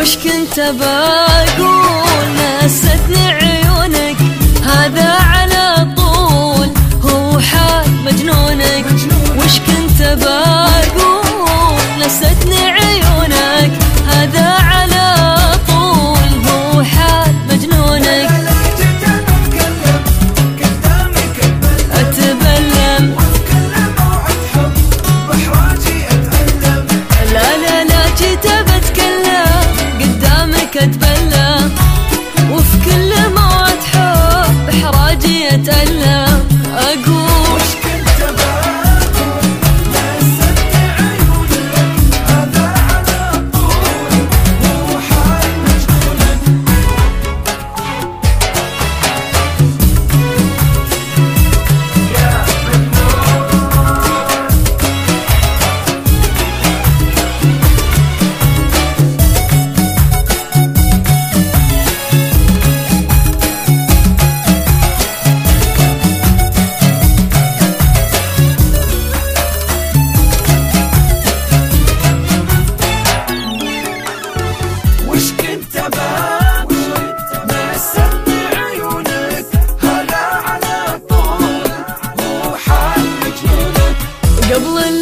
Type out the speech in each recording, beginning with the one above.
وش كنت بقول؟ نستني عيونك هذا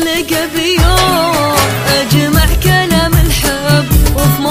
معلقة بيوم أجمع كلام الحب وفي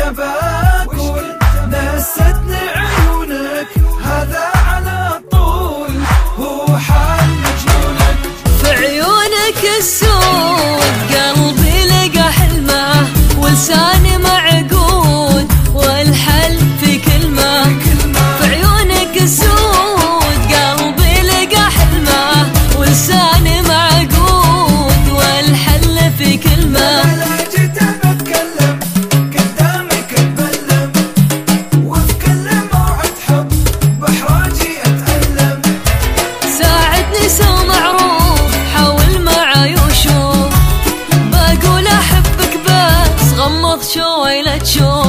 التباكل نستني trôi là trôi